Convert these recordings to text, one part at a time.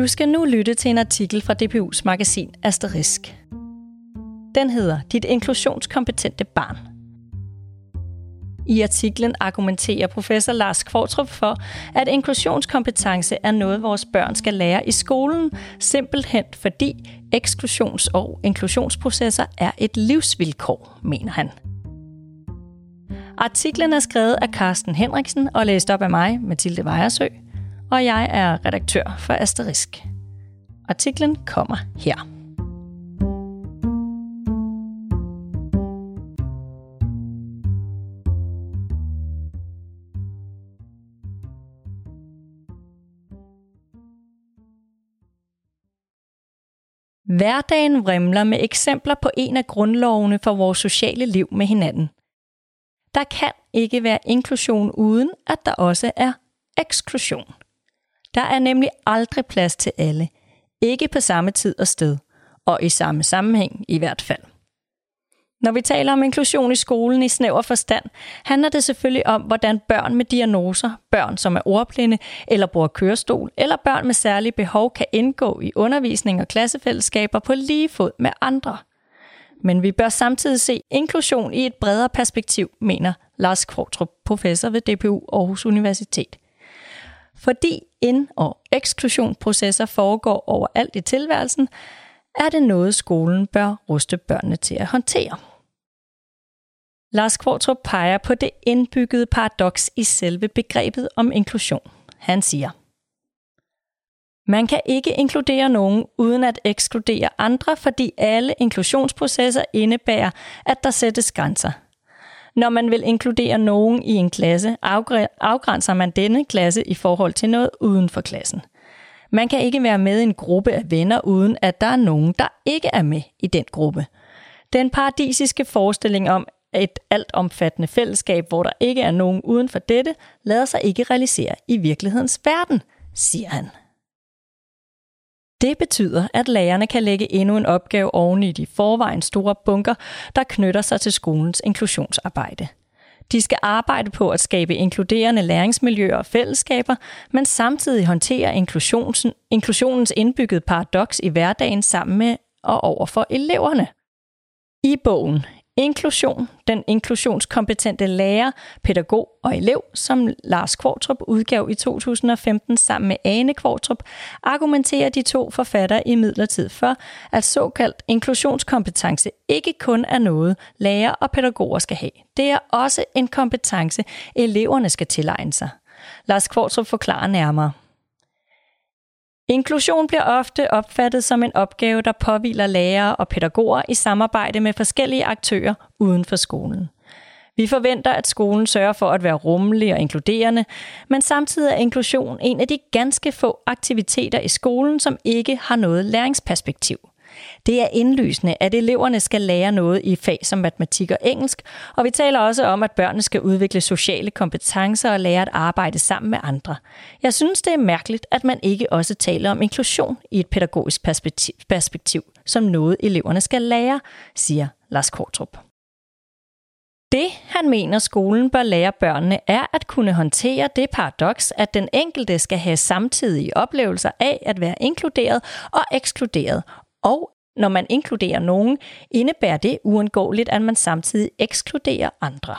Du skal nu lytte til en artikel fra DPU's magasin Asterisk. Den hedder Dit inklusionskompetente barn. I artiklen argumenterer professor Lars Kvartrup for, at inklusionskompetence er noget, vores børn skal lære i skolen, simpelthen fordi eksklusions- og inklusionsprocesser er et livsvilkår, mener han. Artiklen er skrevet af Carsten Henriksen og læst op af mig, Mathilde Vejersø, og jeg er redaktør for Asterisk. Artiklen kommer her. Hverdagen vrimler med eksempler på en af grundlovene for vores sociale liv med hinanden. Der kan ikke være inklusion uden, at der også er eksklusion. Der er nemlig aldrig plads til alle. Ikke på samme tid og sted. Og i samme sammenhæng i hvert fald. Når vi taler om inklusion i skolen i snæver forstand, handler det selvfølgelig om, hvordan børn med diagnoser, børn som er ordblinde eller bruger kørestol, eller børn med særlige behov kan indgå i undervisning og klassefællesskaber på lige fod med andre. Men vi bør samtidig se inklusion i et bredere perspektiv, mener Lars Kvartrup, professor ved DPU Aarhus Universitet. Fordi ind- og eksklusionprocesser foregår overalt i tilværelsen, er det noget, skolen bør ruste børnene til at håndtere. Lars Kvartrup peger på det indbyggede paradoks i selve begrebet om inklusion. Han siger, man kan ikke inkludere nogen uden at ekskludere andre, fordi alle inklusionsprocesser indebærer, at der sættes grænser. Når man vil inkludere nogen i en klasse, afgrænser man denne klasse i forhold til noget uden for klassen. Man kan ikke være med i en gruppe af venner, uden at der er nogen, der ikke er med i den gruppe. Den paradisiske forestilling om, et altomfattende fællesskab, hvor der ikke er nogen uden for dette, lader sig ikke realisere i virkelighedens verden, siger han. Det betyder, at lærerne kan lægge endnu en opgave oven i de forvejen store bunker, der knytter sig til skolens inklusionsarbejde. De skal arbejde på at skabe inkluderende læringsmiljøer og fællesskaber, men samtidig håndtere inklusionens indbyggede paradoks i hverdagen sammen med og over for eleverne. I bogen Inklusion, den inklusionskompetente lærer, pædagog og elev, som Lars Kvartrup udgav i 2015 sammen med Ane Kvartrup, argumenterer de to forfattere i midlertid for, at såkaldt inklusionskompetence ikke kun er noget, lærer og pædagoger skal have. Det er også en kompetence, eleverne skal tilegne sig. Lars Kvartrup forklarer nærmere. Inklusion bliver ofte opfattet som en opgave, der påviler lærere og pædagoger i samarbejde med forskellige aktører uden for skolen. Vi forventer, at skolen sørger for at være rummelig og inkluderende, men samtidig er inklusion en af de ganske få aktiviteter i skolen, som ikke har noget læringsperspektiv. Det er indlysende, at eleverne skal lære noget i fag som matematik og engelsk, og vi taler også om, at børnene skal udvikle sociale kompetencer og lære at arbejde sammen med andre. Jeg synes, det er mærkeligt, at man ikke også taler om inklusion i et pædagogisk perspektiv, perspektiv som noget eleverne skal lære, siger Lars Kortrup. Det, han mener, skolen bør lære børnene, er at kunne håndtere det paradoks, at den enkelte skal have samtidige oplevelser af at være inkluderet og ekskluderet, og når man inkluderer nogen, indebærer det uundgåeligt, at man samtidig ekskluderer andre.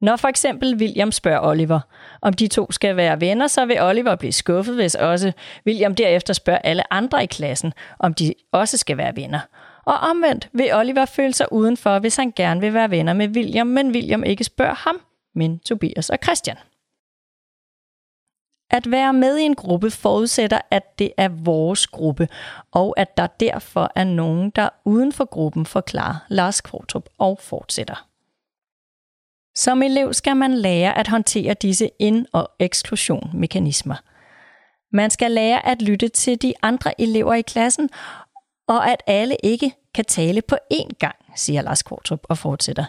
Når for eksempel William spørger Oliver, om de to skal være venner, så vil Oliver blive skuffet, hvis også William derefter spørger alle andre i klassen, om de også skal være venner. Og omvendt vil Oliver føle sig udenfor, hvis han gerne vil være venner med William, men William ikke spørger ham, men Tobias og Christian. At være med i en gruppe forudsætter, at det er vores gruppe, og at der derfor er nogen, der uden for gruppen forklarer Lars Kvartrup og fortsætter. Som elev skal man lære at håndtere disse ind- og eksklusion-mekanismer. Man skal lære at lytte til de andre elever i klassen, og at alle ikke kan tale på én gang, siger Lars Kvartrup og fortsætter.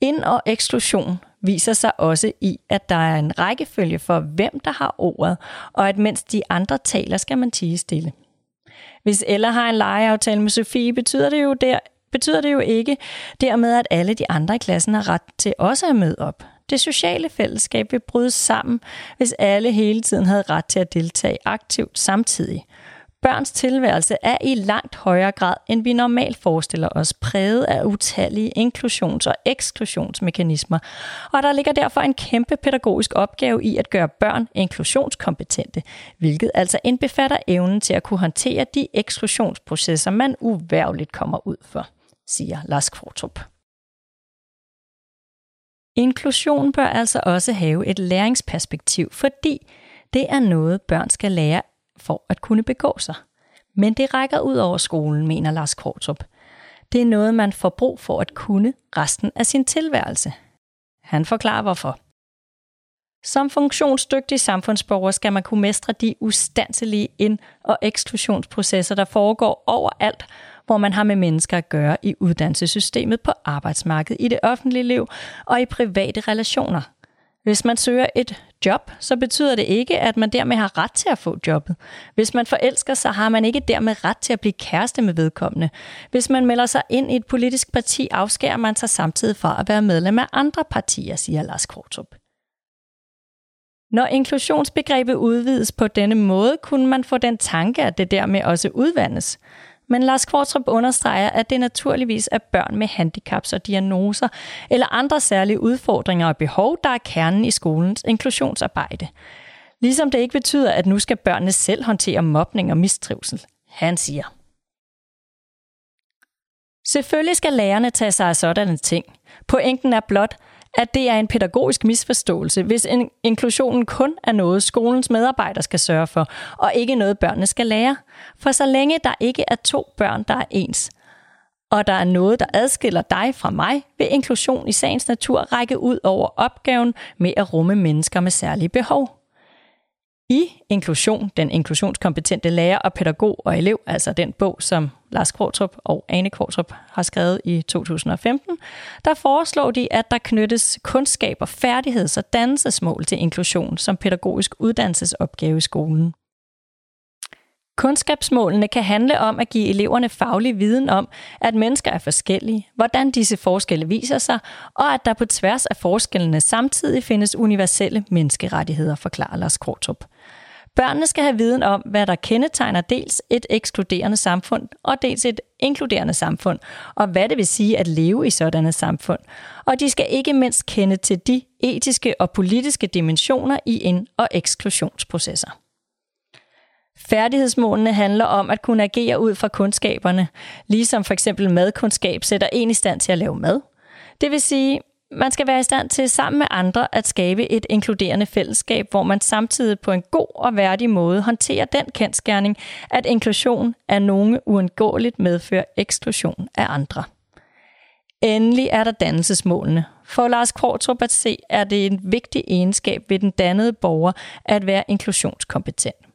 Ind- og eksklusion viser sig også i, at der er en rækkefølge for, hvem der har ordet, og at mens de andre taler, skal man tige stille. Hvis Ella har en legeaftale med Sofie, betyder det jo der, betyder det jo ikke dermed, at alle de andre i klassen har ret til også at møde op. Det sociale fællesskab vil bryde sammen, hvis alle hele tiden havde ret til at deltage aktivt samtidig. Børns tilværelse er i langt højere grad, end vi normalt forestiller os, præget af utallige inklusions- og eksklusionsmekanismer, og der ligger derfor en kæmpe pædagogisk opgave i at gøre børn inklusionskompetente, hvilket altså indbefatter evnen til at kunne håndtere de eksklusionsprocesser, man uværligt kommer ud for, siger Lars Kvartrup. Inklusion bør altså også have et læringsperspektiv, fordi det er noget, børn skal lære for at kunne begå sig. Men det rækker ud over skolen, mener Lars Kortrup. Det er noget, man får brug for at kunne resten af sin tilværelse. Han forklarer hvorfor. Som funktionsdygtig samfundsborger skal man kunne mestre de ustandslige ind- og eksklusionsprocesser, der foregår overalt, hvor man har med mennesker at gøre i uddannelsessystemet, på arbejdsmarkedet, i det offentlige liv og i private relationer. Hvis man søger et job, så betyder det ikke, at man dermed har ret til at få jobbet. Hvis man forelsker sig, har man ikke dermed ret til at blive kæreste med vedkommende. Hvis man melder sig ind i et politisk parti, afskærer man sig samtidig fra at være medlem af andre partier, siger Lars Kortrup. Når inklusionsbegrebet udvides på denne måde, kunne man få den tanke, at det dermed også udvandes. Men Lars Kvartrup understreger, at det naturligvis er børn med handicaps og diagnoser eller andre særlige udfordringer og behov, der er kernen i skolens inklusionsarbejde. Ligesom det ikke betyder, at nu skal børnene selv håndtere mobning og mistrivsel. Han siger. Selvfølgelig skal lærerne tage sig af sådanne ting. Pointen er blot, at det er en pædagogisk misforståelse, hvis inklusionen kun er noget, skolens medarbejdere skal sørge for, og ikke noget, børnene skal lære. For så længe der ikke er to børn, der er ens, og der er noget, der adskiller dig fra mig, vil inklusion i sagens natur række ud over opgaven med at rumme mennesker med særlige behov. I Inklusion, den inklusionskompetente lærer og pædagog og elev, altså den bog, som Lars Kvartrup og Ane Kvartrup har skrevet i 2015, der foreslår de, at der knyttes kundskaber, færdigheds- og dannelsesmål til inklusion som pædagogisk uddannelsesopgave i skolen. Kundskabsmålene kan handle om at give eleverne faglig viden om, at mennesker er forskellige, hvordan disse forskelle viser sig, og at der på tværs af forskellene samtidig findes universelle menneskerettigheder, forklarer Lars Kortrup. Børnene skal have viden om, hvad der kendetegner dels et ekskluderende samfund og dels et inkluderende samfund, og hvad det vil sige at leve i sådanne samfund. Og de skal ikke mindst kende til de etiske og politiske dimensioner i ind- og eksklusionsprocesser. Færdighedsmålene handler om at kunne agere ud fra kundskaberne, ligesom for eksempel madkundskab sætter en i stand til at lave mad. Det vil sige, man skal være i stand til sammen med andre at skabe et inkluderende fællesskab, hvor man samtidig på en god og værdig måde håndterer den kendskærning, at inklusion af nogen uundgåeligt medfører eksklusion af andre. Endelig er der dannelsesmålene. For Lars Kvartrup at se, er det en vigtig egenskab ved den dannede borger at være inklusionskompetent.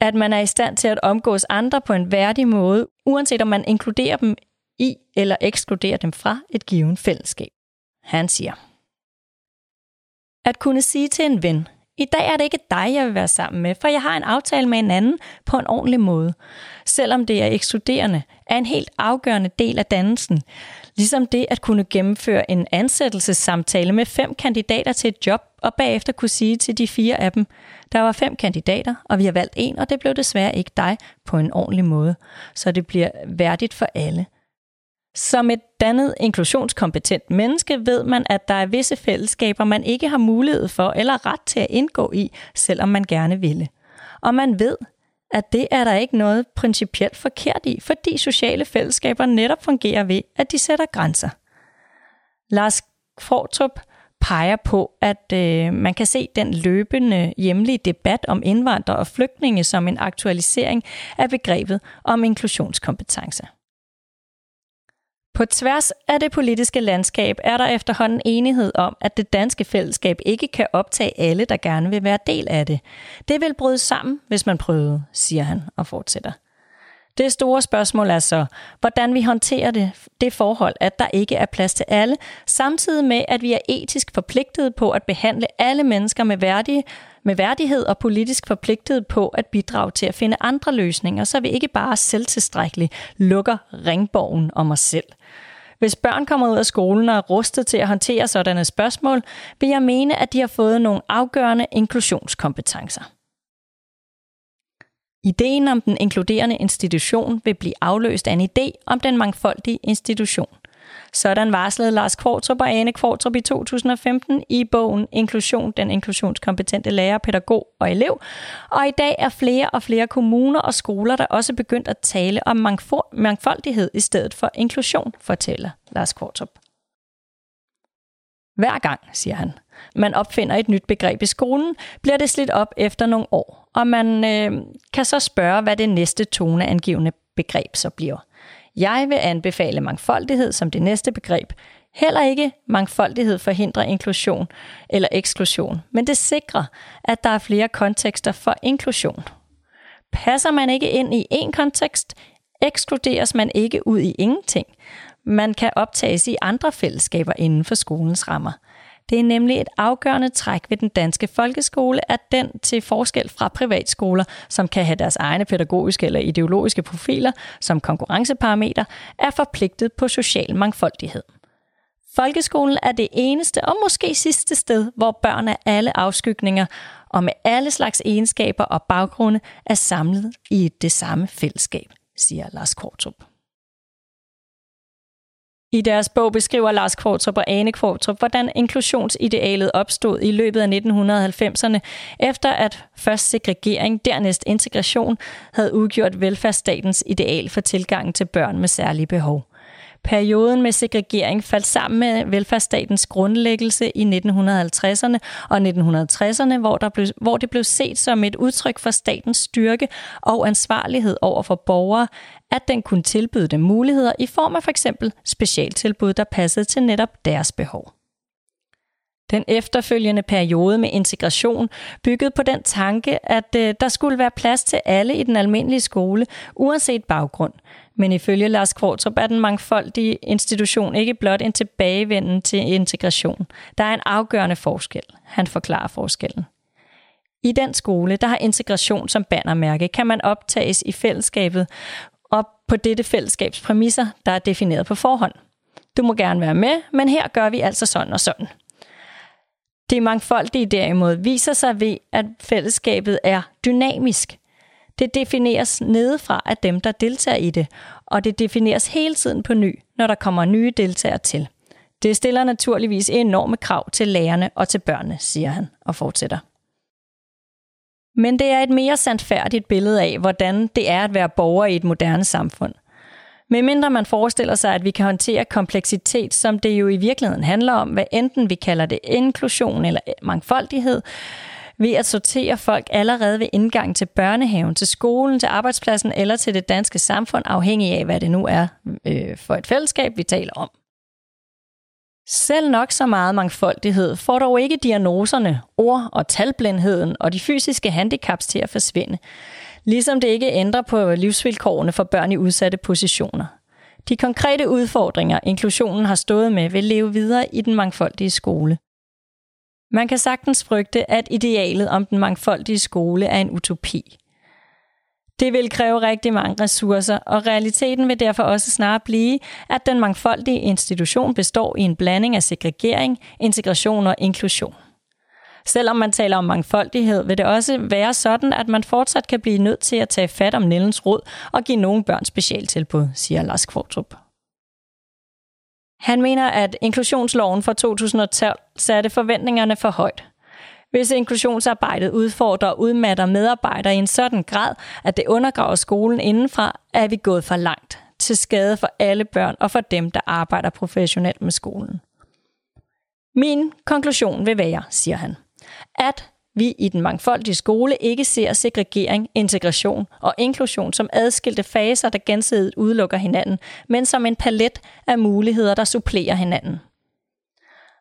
At man er i stand til at omgås andre på en værdig måde, uanset om man inkluderer dem i eller ekskluderer dem fra et givet fællesskab. Han siger, at kunne sige til en ven, i dag er det ikke dig, jeg vil være sammen med, for jeg har en aftale med en anden på en ordentlig måde. Selvom det er ekskluderende, er en helt afgørende del af dannelsen. Ligesom det at kunne gennemføre en ansættelsessamtale med fem kandidater til et job, og bagefter kunne sige til de fire af dem, der var fem kandidater, og vi har valgt en, og det blev desværre ikke dig på en ordentlig måde. Så det bliver værdigt for alle. Som et dannet inklusionskompetent menneske ved man, at der er visse fællesskaber, man ikke har mulighed for eller ret til at indgå i, selvom man gerne ville. Og man ved, at det er der ikke noget principielt forkert i, fordi sociale fællesskaber netop fungerer ved, at de sætter grænser. Lars Fortrup peger på, at øh, man kan se den løbende hjemlige debat om indvandrere og flygtninge som en aktualisering af begrebet om inklusionskompetence. På tværs af det politiske landskab er der efterhånden enighed om, at det danske fællesskab ikke kan optage alle, der gerne vil være del af det. Det vil bryde sammen, hvis man prøvede, siger han og fortsætter. Det store spørgsmål er så, hvordan vi håndterer det, det forhold, at der ikke er plads til alle, samtidig med, at vi er etisk forpligtet på at behandle alle mennesker med, værdige, med værdighed og politisk forpligtet på at bidrage til at finde andre løsninger, så vi ikke bare selvtilstrækkeligt lukker ringborgen om os selv. Hvis børn kommer ud af skolen og er rustet til at håndtere sådanne spørgsmål, vil jeg mene, at de har fået nogle afgørende inklusionskompetencer. Ideen om den inkluderende institution vil blive afløst af en idé om den mangfoldige institution. Sådan varslede Lars Kvartrup og Ane Kvartrup i 2015 i bogen Inklusion, den inklusionskompetente lærer, pædagog og elev. Og i dag er flere og flere kommuner og skoler, der også begyndt at tale om mangfoldighed i stedet for inklusion, fortæller Lars Kvartrup. Hver gang, siger han, man opfinder et nyt begreb i skolen, bliver det slidt op efter nogle år, og man øh, kan så spørge, hvad det næste toneangivende begreb så bliver. Jeg vil anbefale mangfoldighed som det næste begreb. Heller ikke mangfoldighed forhindrer inklusion eller eksklusion, men det sikrer, at der er flere kontekster for inklusion. Passer man ikke ind i en kontekst, ekskluderes man ikke ud i ingenting. Man kan optages i andre fællesskaber inden for skolens rammer – det er nemlig et afgørende træk ved den danske folkeskole, at den til forskel fra privatskoler, som kan have deres egne pædagogiske eller ideologiske profiler som konkurrenceparameter, er forpligtet på social mangfoldighed. Folkeskolen er det eneste og måske sidste sted, hvor børn af alle afskygninger og med alle slags egenskaber og baggrunde er samlet i det samme fællesskab, siger Lars Kortrup. I deres bog beskriver Lars Kvartrup og Ane Kvartrup, hvordan inklusionsidealet opstod i løbet af 1990'erne, efter at først segregering, dernæst integration, havde udgjort velfærdsstatens ideal for tilgangen til børn med særlige behov. Perioden med segregering faldt sammen med velfærdsstatens grundlæggelse i 1950'erne og 1960'erne, hvor, der blev, hvor det blev set som et udtryk for statens styrke og ansvarlighed over for borgere, at den kunne tilbyde dem muligheder i form af for eksempel specialtilbud, der passede til netop deres behov. Den efterfølgende periode med integration byggede på den tanke, at øh, der skulle være plads til alle i den almindelige skole, uanset baggrund. Men ifølge Lars Kvartrup er den mangfoldige institution ikke blot en tilbagevenden til integration. Der er en afgørende forskel. Han forklarer forskellen. I den skole, der har integration som bannermærke, kan man optages i fællesskabet og på dette fællesskabs præmisser, der er defineret på forhånd. Du må gerne være med, men her gør vi altså sådan og sådan. Det mangfoldige derimod viser sig ved, at fællesskabet er dynamisk. Det defineres nedefra af dem, der deltager i det, og det defineres hele tiden på ny, når der kommer nye deltagere til. Det stiller naturligvis enorme krav til lærerne og til børnene, siger han og fortsætter. Men det er et mere sandfærdigt billede af, hvordan det er at være borger i et moderne samfund – Medmindre man forestiller sig, at vi kan håndtere kompleksitet, som det jo i virkeligheden handler om, hvad enten vi kalder det inklusion eller mangfoldighed, ved at sortere folk allerede ved indgang til børnehaven, til skolen, til arbejdspladsen eller til det danske samfund, afhængig af, hvad det nu er øh, for et fællesskab, vi taler om. Selv nok så meget mangfoldighed får dog ikke diagnoserne, ord- og talblindheden og de fysiske handicaps til at forsvinde. Ligesom det ikke ændrer på livsvilkårene for børn i udsatte positioner. De konkrete udfordringer, inklusionen har stået med, vil leve videre i den mangfoldige skole. Man kan sagtens frygte, at idealet om den mangfoldige skole er en utopi. Det vil kræve rigtig mange ressourcer, og realiteten vil derfor også snart blive, at den mangfoldige institution består i en blanding af segregering, integration og inklusion. Selvom man taler om mangfoldighed, vil det også være sådan, at man fortsat kan blive nødt til at tage fat om Nellens råd og give nogle børn specialtilbud, siger Lars Kvartrup. Han mener, at inklusionsloven fra 2012 satte forventningerne for højt. Hvis inklusionsarbejdet udfordrer og udmatter medarbejdere i en sådan grad, at det undergraver skolen indenfra, er vi gået for langt til skade for alle børn og for dem, der arbejder professionelt med skolen. Min konklusion vil være, siger han, at vi i den mangfoldige skole ikke ser segregering, integration og inklusion som adskilte faser, der gensidigt udelukker hinanden, men som en palet af muligheder, der supplerer hinanden.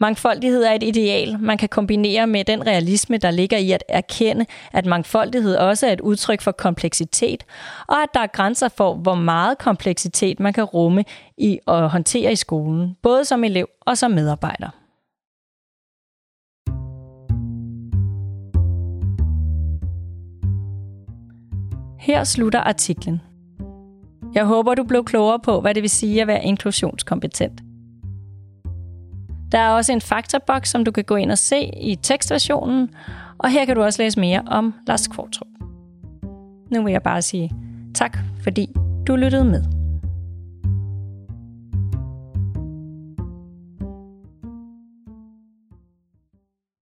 Mangfoldighed er et ideal, man kan kombinere med den realisme, der ligger i at erkende, at mangfoldighed også er et udtryk for kompleksitet, og at der er grænser for, hvor meget kompleksitet man kan rumme i og håndtere i skolen, både som elev og som medarbejder. Her slutter artiklen. Jeg håber, du blev klogere på, hvad det vil sige at være inklusionskompetent. Der er også en faktaboks, som du kan gå ind og se i tekstversionen, og her kan du også læse mere om Lars Kvartrup. Nu vil jeg bare sige tak, fordi du lyttede med.